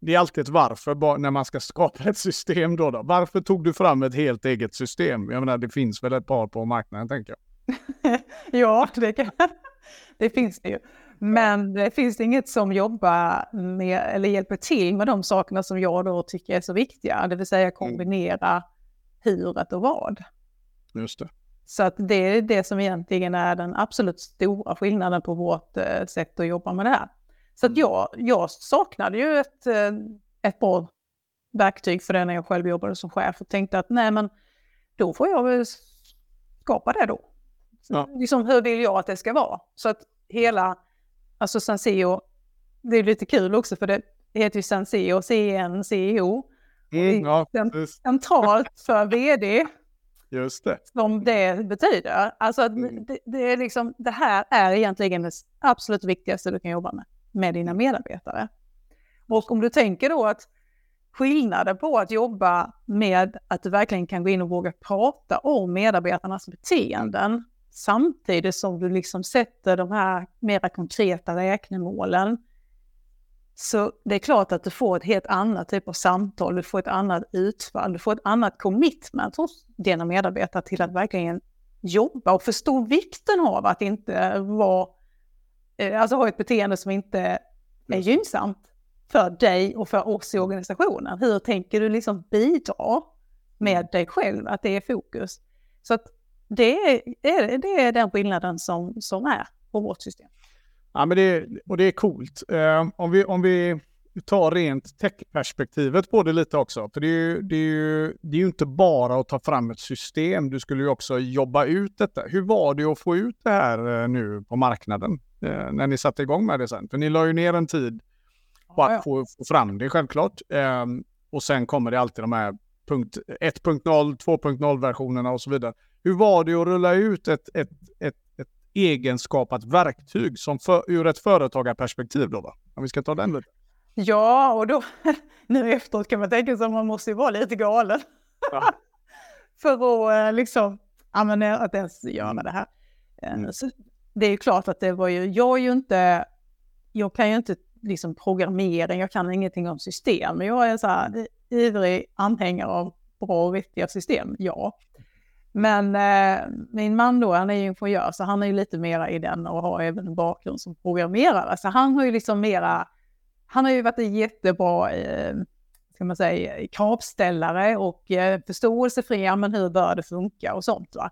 det är alltid ett varför när man ska skapa ett system då, då. Varför tog du fram ett helt eget system? Jag menar det finns väl ett par på marknaden tänker jag. ja, det, det finns det ju. Men det finns inget som jobbar med eller hjälper till med de sakerna som jag då tycker är så viktiga. Det vill säga kombinera huret och vad. Just det. Så att det är det som egentligen är den absolut stora skillnaden på vårt eh, sätt att jobba med det här. Så att jag, jag saknade ju ett, eh, ett bra verktyg för det när jag själv jobbade som chef och tänkte att nej men då får jag väl skapa det då. Ja. Liksom hur vill jag att det ska vara? Så att hela, alltså Senseo, det är lite kul också för det heter ju Senseo, CN, CEO, Mm, ja, den- precis. centralt för vd just det. som det betyder. Alltså att Mm. det, det, är liksom, det här är egentligen det absolut viktigaste du kan jobba med, med dina medarbetare. Och om du tänker då att skillnaden på att jobba med att du verkligen kan gå in och våga prata om medarbetarnas beteenden samtidigt som du liksom sätter de här mera konkreta räknemålen Så det är klart att du får ett helt annat typ av samtal, du får ett annat utfall, du får ett annat commitment hos dina medarbetare till att verkligen jobba och förstå vikten av att inte vara, eh, alltså ha ett beteende som inte är gynnsamt för dig och för oss i organisationen. Hur tänker du liksom bidra med mm. dig själv, att det är fokus? Så att det är, det är den skillnaden som, som är på vårt system. Ja, men det, och det är coolt. Eh, om, vi, om vi tar rent tech-perspektivet på det lite också. För det är, ju, det, är ju, det är ju inte bara att ta fram ett system, du skulle ju också jobba ut detta. Hur var det att få ut det här eh, nu på marknaden eh, när ni satte igång med det sen? För ni la ju ner en tid på att ja, ja. Få, få, fram det självklart. Eh, och sen kommer det alltid de här 1.0, 2.0-versionerna och så vidare. Hur var det att rulla ut ett, ett, ett, ett egenskapat verktyg som för, ur ett företagarperspektiv då? Va? Om vi ska ta den lite. Ja, och då nu efteråt kan man tänka sig att man måste ju vara lite galen. Ja. för att eh, liksom, ja men att ens göra mm. det här. Eh, mm. Så det är ju klart att det var ju, jag är ju inte, jag kan ju inte liksom programmering, jag kan ingenting om system, men jag är så här ivrig anhängare av bra och vettiga system, ja. Men eh, min man då, han är ju ingenjör, så han är ju lite mera i den och har även en bakgrund som programmerare. Så han har ju liksom mera, han har ju varit en jättebra, eh, ska man säga, kravställare och eh, förståelse för, ja men hur bör det funka och sånt va.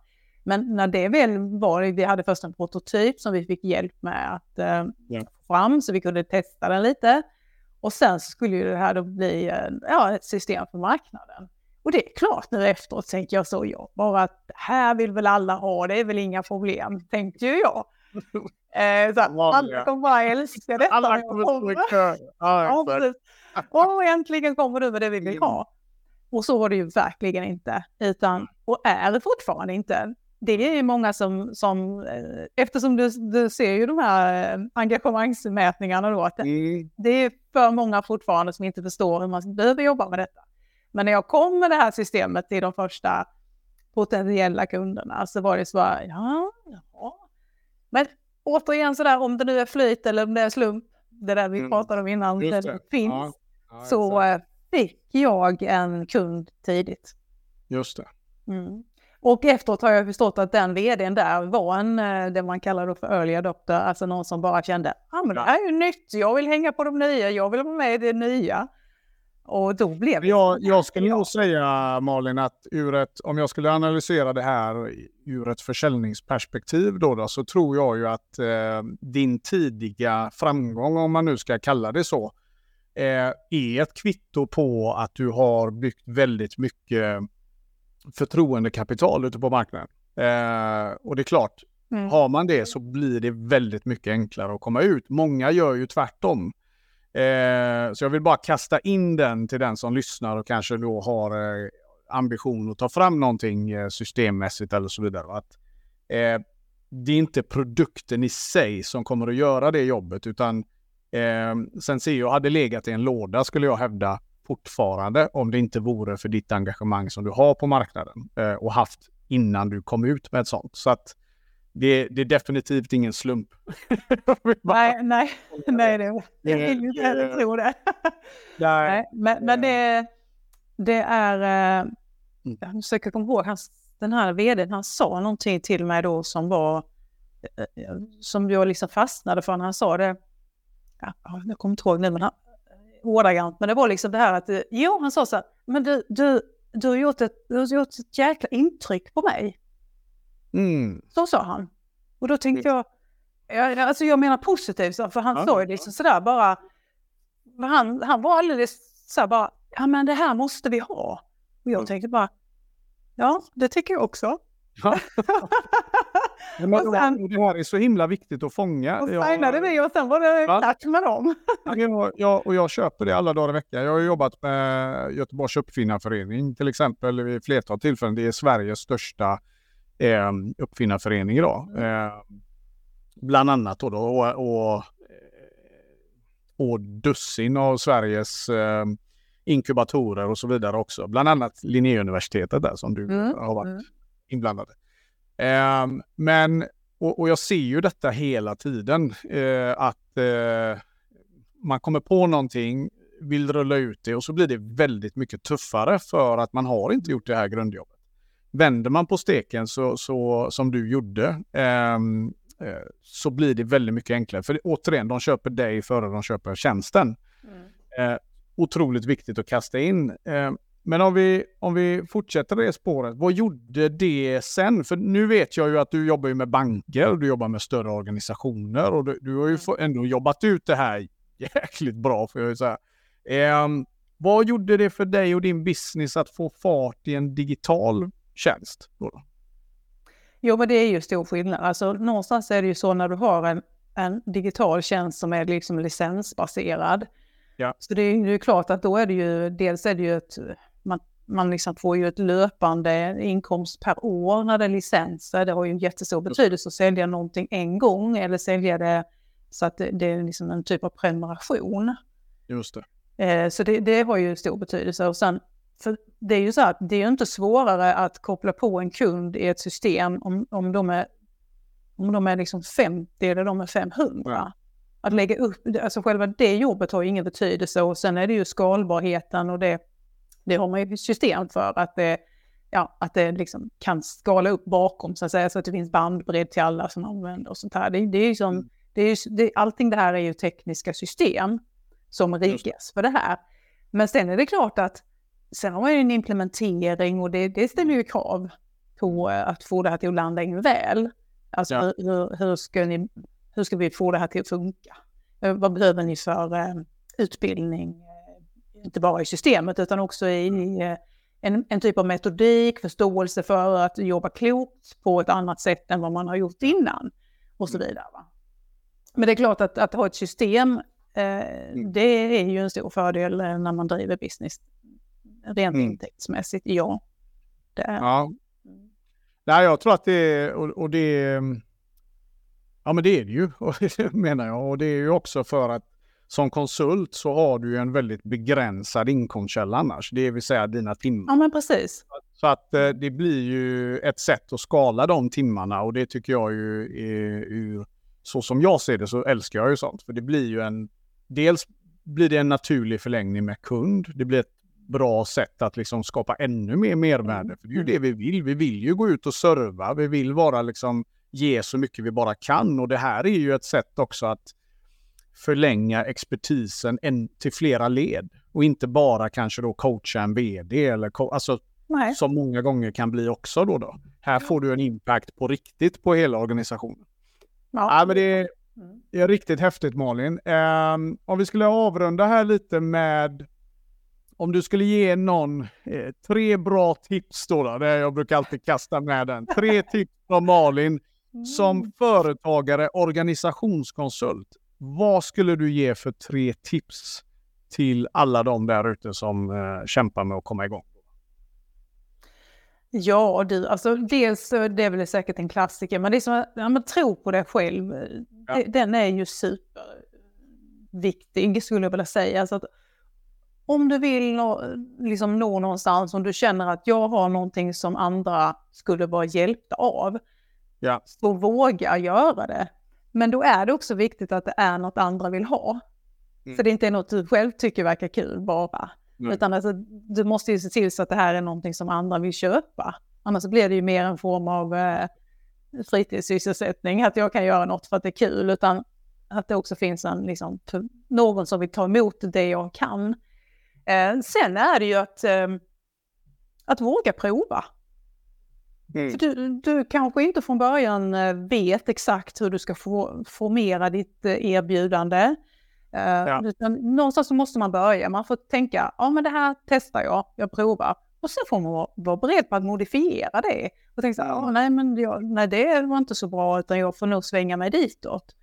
Men när det väl var, vi hade först en prototyp som vi fick hjälp med att eh, ja. få fram så vi kunde testa den lite. Och sen skulle det här då bli eh, ja, ett system för marknaden. Och det är klart nu efteråt tänker jag så, ja, bara att här vill väl alla ha, det är väl inga problem, tänkte ju jag. Eh, så alla kommer bara älska detta. Alla kommer stå i kö. Ja, och äntligen kommer du med det vi vill ha. Och så var det ju verkligen inte, utan, och är det fortfarande inte. Det är många som, som eh, eftersom du, du ser ju de här eh, engagemangsmätningarna då, att mm. det är för många fortfarande som inte förstår hur man behöver jobba med detta. Men när jag kom med det här systemet till de första potentiella kunderna så var det så här, ja, ja. Men återigen så där, om det nu är flyt eller om det är slump, det där vi mm. pratade om innan, det. det finns, ja. Ja, så exakt. Eh, fick jag en kund tidigt. Just det. Mm. Och efteråt har jag förstått att den vdn där var en, eh, det man kallar för early adopter, alltså någon som bara kände, ah, men det här är ju nytt, jag vill hänga på de nya, jag vill vara med i det nya. Och då blev det... Jag, jag skulle nog säga Malin att ur ett, om jag skulle analysera det här ur ett försäljningsperspektiv då, då så tror jag ju att eh, din tidiga framgång, om man nu ska kalla det så, eh, är ett kvitto på att du har byggt väldigt mycket förtroendekapital ute på marknaden. Eh, och det är klart, mm. har man det så blir det väldigt mycket enklare att komma ut. Många gör ju tvärtom. Eh, så jag vill bara kasta in den till den som lyssnar och kanske då har eh, ambition att ta fram någonting eh, systemmässigt eller så vidare. Att, eh, det är inte produkten i sig som kommer att göra det jobbet utan eh, Senseo hade legat i en låda skulle jag hävda fortfarande om det inte vore för ditt engagemang som du har på marknaden eh, och haft innan du kom ut med ett sånt. Så att det, det är definitivt ingen slump. nej, nej, nej, det, jag vill ju inte heller tro det. nej, nej, men, men det, det är, eh, mm. jag försöker komma ihåg, hans, den här vdn, han sa någonting till mig då som var, eh, som jag liksom fastnade för när han sa det. Ja, jag kommer inte ihåg nu, men han, ordagrant, men det var liksom det här att, jo, han sa så här, men du, du, du, har, gjort ett, du har gjort ett jäkla intryck på mig. Mm. Så sa han. Och då tänkte jag, jag, alltså jag menar positivt, för han ja. sa ju liksom sådär bara, han, han var alldeles så bara, ja men det här måste vi ha. Och jag mm. tänkte bara, ja det tycker jag också. Ja. Men, och sen, det här är så himla viktigt att fånga. Och signade vi och sen var det ja. klart med dem. jag, jag, och jag köper det alla dagar i veckan. Jag har jobbat med Göteborgs uppfinnarförening till exempel vid flertal tillfällen. Det är Sveriges största eh, uppfinnarförening idag. Eh, bland annat då, då och, och, och dussin av Sveriges eh, inkubatorer och så vidare också. Bland annat Linnéuniversitetet där som du mm. har varit mm. inblandad eh, Men, och, och, jag ser ju detta hela tiden, eh, att eh, man kommer på någonting, vill rulla ut det och så blir det väldigt mycket tuffare för att man har inte gjort det här grundjobbet. Vänder man på steken så, så som du gjorde ehm, eh, så blir det väldigt mycket enklare. För återigen, de köper dig före de köper tjänsten. Mm. Eh, otroligt viktigt att kasta in. Eh, men om vi, om vi fortsätter det spåret, vad gjorde det sen? För nu vet jag ju att du jobbar med banker, du jobbar med större organisationer och du, du har ju mm. ändå jobbat ut det här jäkligt bra får jag säga. Eh, vad gjorde det för dig och din business att få fart i en digital tjänst? Jo, men det är ju stor skillnad. Alltså någonstans är det ju så när du har en, en digital tjänst som är liksom licensbaserad. Ja. Så det är ju klart att då är det ju, dels är det ju ett, man, man liksom får ju ett löpande inkomst per år när det är licenser. Det har ju en jättestor betydelse att sälja någonting en gång eller sälja det så att det, det är liksom en typ av prenumeration. Just det. Eh, så det, det har ju stor betydelse. Och sen för det är ju så att det är inte svårare att koppla på en kund i ett system om, om de är, om de är liksom 50 eller de är 500. Ja. Att lägga upp, alltså själva det jobbet har ingen betydelse och sen är det ju skalbarheten och det, det har man ju system för att det, ja, att det liksom kan skala upp bakom så att säga så att det finns bandbredd till alla som använder och sånt här. Det, det är ju som, mm. det är ju, det, allting det här är ju tekniska system som riggas för det här. Men sen är det klart att Sen har man ju en implementering och det, det ställer ju krav på eh, att få det här till att landa in väl. Alltså ja. hur, hur, ska ni, hur ska vi få det här till att funka? Eh, vad behöver ni för eh, utbildning? Inte bara i systemet utan också i en, en, typ av metodik, förståelse för att jobba klokt på ett annat sätt än vad man har gjort innan och så mm. vidare. Va? Men det är klart att, att ha ett system, eh, mm. det är ju en stor fördel när man driver business rent mm. intäktsmässigt, ja. Det är. Ja. Nej, jag tror att det är, och, och det är, ja men det är det ju, menar jag. Och det är ju också för att som konsult så har du ju en väldigt begränsad inkomstkälla annars, det vill säga dina timmar. Ja men precis. Så att eh, det blir ju ett sätt att skala de timmarna och det tycker jag ju är ur, så som jag ser det så älskar jag ju sånt. För det blir ju en, dels blir det en naturlig förlängning med kund, det blir ett bra sätt att liksom skapa ännu mer mervärde. Mm. För det är ju det vi vill. Vi vill ju gå ut och serva. Vi vill vara liksom ge så mycket vi bara kan. Och det här är ju ett sätt också att förlänga expertisen en, till flera led. Och inte bara kanske då coacha en vd eller alltså, som många gånger kan bli också då. då. Här får du en impact på riktigt på hela organisationen. Ja. ja men det, är, mm. det är riktigt häftigt Malin. Um, om vi skulle avrunda här lite med om du skulle ge någon eh, tre bra tips då, då, jag brukar alltid kasta med den. Tre tips från Malin som mm. företagare, organisationskonsult. Vad skulle du ge för tre tips till alla de där ute som eh, kämpar med att komma igång? Ja, du, alltså dels det är väl säkert en klassiker, men det är som att ja, tro på dig själv. Ja. Den är ju superviktig skulle jag vilja säga. Alltså att om du vill nå, liksom nå någonstans, om du känner att jag har någonting som andra skulle vara hjälpta av, ja. så våga göra det. Men då är det också viktigt att det är något andra vill ha. Mm. Så det inte är något du själv tycker verkar kul bara. Nej. Utan alltså, du måste ju se till så att det här är någonting som andra vill köpa. Annars blir det ju mer en form av eh, fritidssysselsättning, att jag kan göra något för att det är kul, utan att det också finns en, liksom, någon som vill ta emot det jag kan. Eh, sen är det ju att, eh, att våga prova. Mm. För du, du kanske inte från början eh, vet exakt hur du ska få, formera ditt eh, erbjudande. Ja. Utan någonstans så måste man börja. Man får tänka, ja men det här testar jag, jag provar. Och sen får man vara, vara beredd på att modifiera det. Och tänka, ja, nej men jag, nej, det var inte så bra utan jag får nog svänga mig ditåt.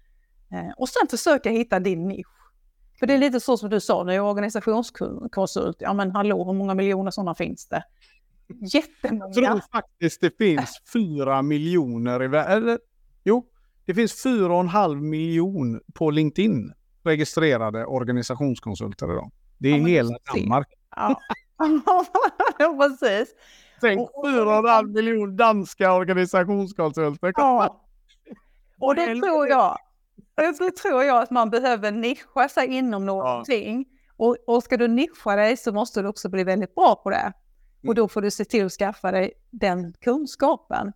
Och sen försöka hitta din nisch. För det är lite så som du sa, när jag är organisationskonsult, ja men hallå, hur många miljoner sådana finns det? Jättemånga. Jag tror faktiskt det finns fyra miljoner i världen. Jo, det finns fyra och en halv miljon på LinkedIn registrerade organisationskonsulter idag. Det är ja, hela Danmark. Ja. ja, precis. Tänk fyra och en halv miljon danska organisationskonsulter. Ja. Och det tror jag Då tror jag att man behöver nischa sig inom någonting. Ja. Och, och ska du nischa dig så måste du också bli väldigt bra på det. Och mm. då får du se till att skaffa dig den kunskapen.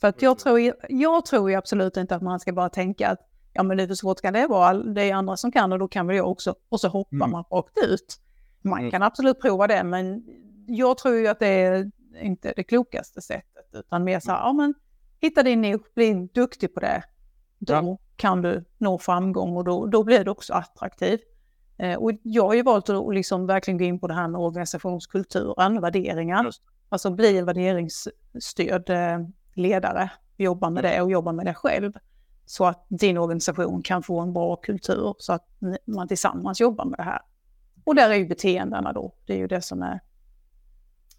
För att jag tror, jag tror ju absolut inte att man ska bara tänka att ja men hur svårt kan det vara? Det är andra som kan och då kan väl jag också. Och så hoppar mm. man rakt ut. Man mm. kan absolut prova det men jag tror ju att det är inte det klokaste sättet utan mer så här, mm. ja men hitta din nisch, bli duktig på det. Då ja. Kan du nå framgång och då, då blir du också attraktiv. Eh, och jag har ju valt att liksom verkligen gå in på det här med organisationskulturen, värderingar. Alltså bli en värderingsstöd eh, ledare, jobba med det och jobba med det själv. Så att din organisation kan få en bra kultur så att man tillsammans jobbar med det här. Och där är ju beteendena då, det är ju det som är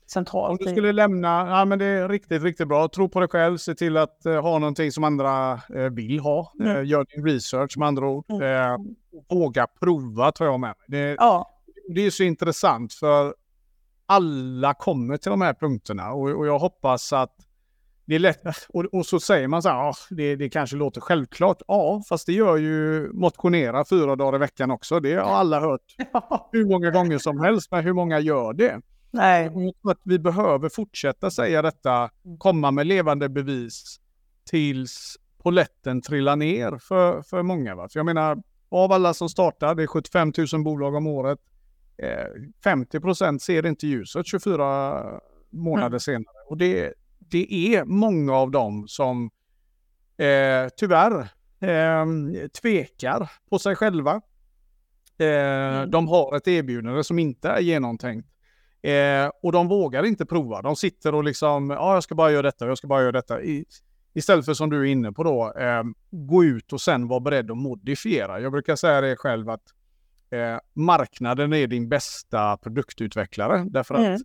centralt. Om du skulle lämna, ja men det är riktigt, riktigt bra. Tro på dig själv, se till att uh, ha någonting som andra uh, vill ha. Mm. Uh, gör din research med andra ord. Mm. våga prova tror jag med mig. Det, ja. det är så intressant för alla kommer till de här punkterna och, och jag hoppas att det är lätt, och, och, så säger man så här, ah, det, det kanske låter självklart. Ja, fast det gör ju motionera fyra dagar i veckan också. Det har alla hört hur många gånger som helst, men hur många gör det? Nej. Att vi behöver fortsätta säga detta, mm. komma med levande bevis tills poletten trillar ner för, för många. Va? För jag menar, av alla som startar, det är 75 000 bolag om året, eh, 50 procent ser inte ljuset 24 månader mm. senare. Och det, det är många av dem som eh, tyvärr eh, tvekar på sig själva. Eh, mm. De har ett erbjudande som inte är genomtänkt. Eh, och de vågar inte prova. De sitter och liksom, ja, jag ska bara göra detta, jag ska bara göra detta. I, istället för som du är inne på då, eh, gå ut och sen vara beredd att modifiera. Jag brukar säga det själv att eh, marknaden är din bästa produktutvecklare. Därför mm. att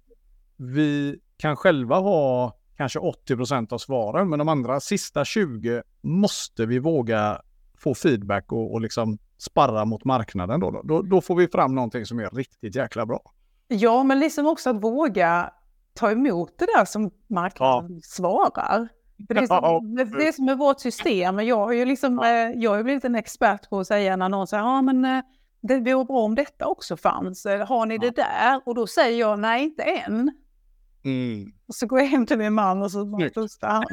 vi kan själva ha kanske 80 procent av svaren, men de andra sista 20 måste vi våga få feedback och, och liksom sparra mot marknaden. Då, då, då får vi fram någonting som är riktigt jäkla bra. Ja, men liksom också att våga ta emot det där som marknaden ja. svarar. För det, är som, det, är som med vårt system. Jag har ju liksom, ja. Eh, jag har blivit en expert på att säga när någon säger ja men eh, det vore bra om detta också fanns. Har ni det där? Och då säger jag nej, inte än. Mm. Och så går jag hem till min man och så bara pustar han.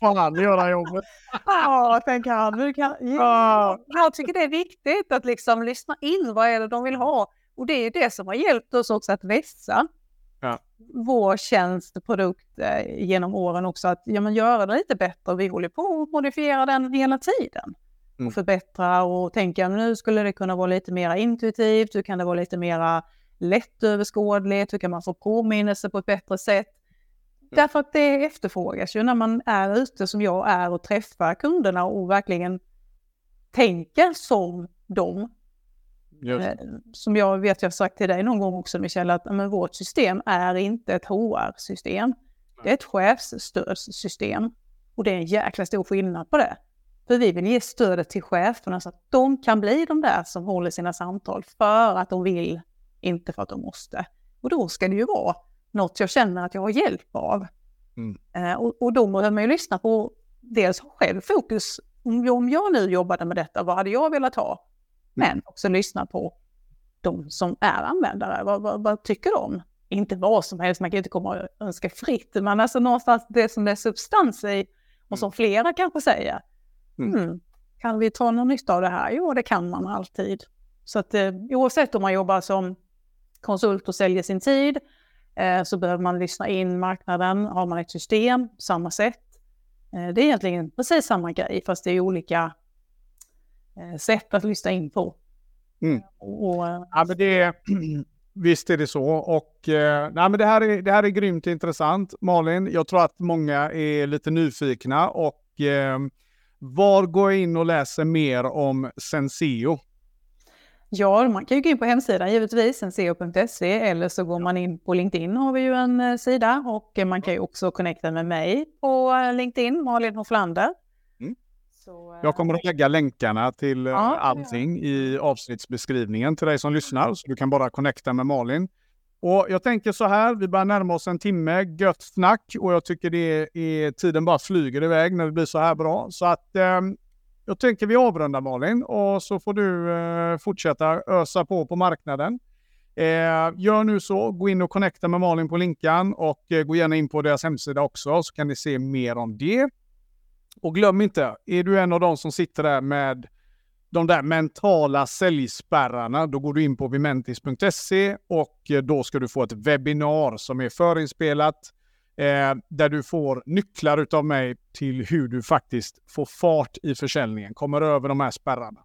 Fan, göra jobbet. ja, tänker han. Nu kan, ja. Jag tycker det är viktigt att liksom lyssna in. Vad är det de vill ha? Och det är det som har hjälpt oss också att vässa ja. vår tjänst och produkt eh, genom åren också. Att ja, men göra det lite bättre. Vi håller på att modifiera den hela tiden. Mm. Och förbättra och tänka nu skulle det kunna vara lite mer intuitivt. Nu kan det vara lite mera lättöverskådligt, hur kan man få påminnelse på ett bättre sätt? Mm. Därför att det efterfrågas ju när man är ute som jag är och träffar kunderna och verkligen tänker som dem. Just. Eh, som jag vet jag har sagt till dig någon gång också Michelle, att men vårt system är inte ett HR-system. Det är ett chefsstödssystem. Och det är en jäkla stor skillnad på det. För vi vill ge stödet till cheferna så att de kan bli de där som håller sina samtal för att de vill inte för att de måste. Och då ska det ju vara något jag känner att jag har hjälp av. Mm. Eh, och, och då behöver man ju lyssna på dels själv fokus. Om jag, om jag nu jobbade med detta, vad hade jag velat ha? Mm. Men också lyssna på de som är användare. Vad, vad, vad, tycker de? Inte vad som helst, man kan inte komma och önska fritt, men alltså någonstans det som det är substans i och som mm. flera kanske säger. Mm. Mm, kan vi ta någon nytta av det här? Jo, det kan man alltid. Så att eh, oavsett om man jobbar som konsult och säljer sin tid eh, så behöver man lyssna in marknaden. Har man ett system, samma sätt. Eh, det är egentligen precis samma grej fast det är olika sätt att lyssna in på. Mm. Och, ja, men det, visst är det så. Och, nej, men det, här är, det här är grymt intressant. Malin, jag tror att många är lite nyfikna. och eh, Var går jag in och läser mer om Senseo? Ja, man kan ju gå in på hemsidan givetvis, enseo.se, eller så går man in på LinkedIn har vi ju en eh, sida och man kan ju också connecta med mig på eh, LinkedIn, Malin Hoflander. Så, Jag kommer att lägga länkarna till ja, allting ja. i avsnittsbeskrivningen till dig som lyssnar, så du kan bara connecta med Malin. Och jag tänker så här, vi börjar närma oss en timme, gött snack och jag tycker det är tiden bara flyger iväg när det blir så här bra. Så att eh, jag tänker vi avrundar Malin och så får du eh, fortsätta ösa på på marknaden. Eh, gör nu så, gå in och connecta med Malin på Linkan och eh, gå gärna in på deras hemsida också så kan ni se mer om det. Och glöm inte, är du en av de som sitter där med de där mentala säljspärrarna, då går du in på vimentis.se och eh, då ska du få ett webbinar som är förinspelat eh, där du får nycklar utav mig till hur du faktiskt får fart i försäljningen, kommer över de här spärrarna.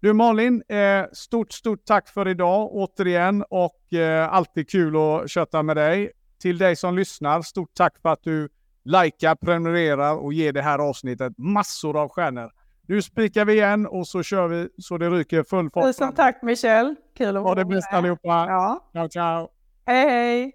Du Malin, eh, stort, stort tack för idag återigen och eh, alltid kul att köta med dig. Till dig som lyssnar, stort tack för att du likar, prenumererar och ger det här avsnittet massor av stjärnor. Nu spikar vi igen och så kör vi så det ryker full fart. Tusen tack Michel, kul att vara med. Ha det bäst allihopa. Ja. Ciao, ciao. Hej, hej.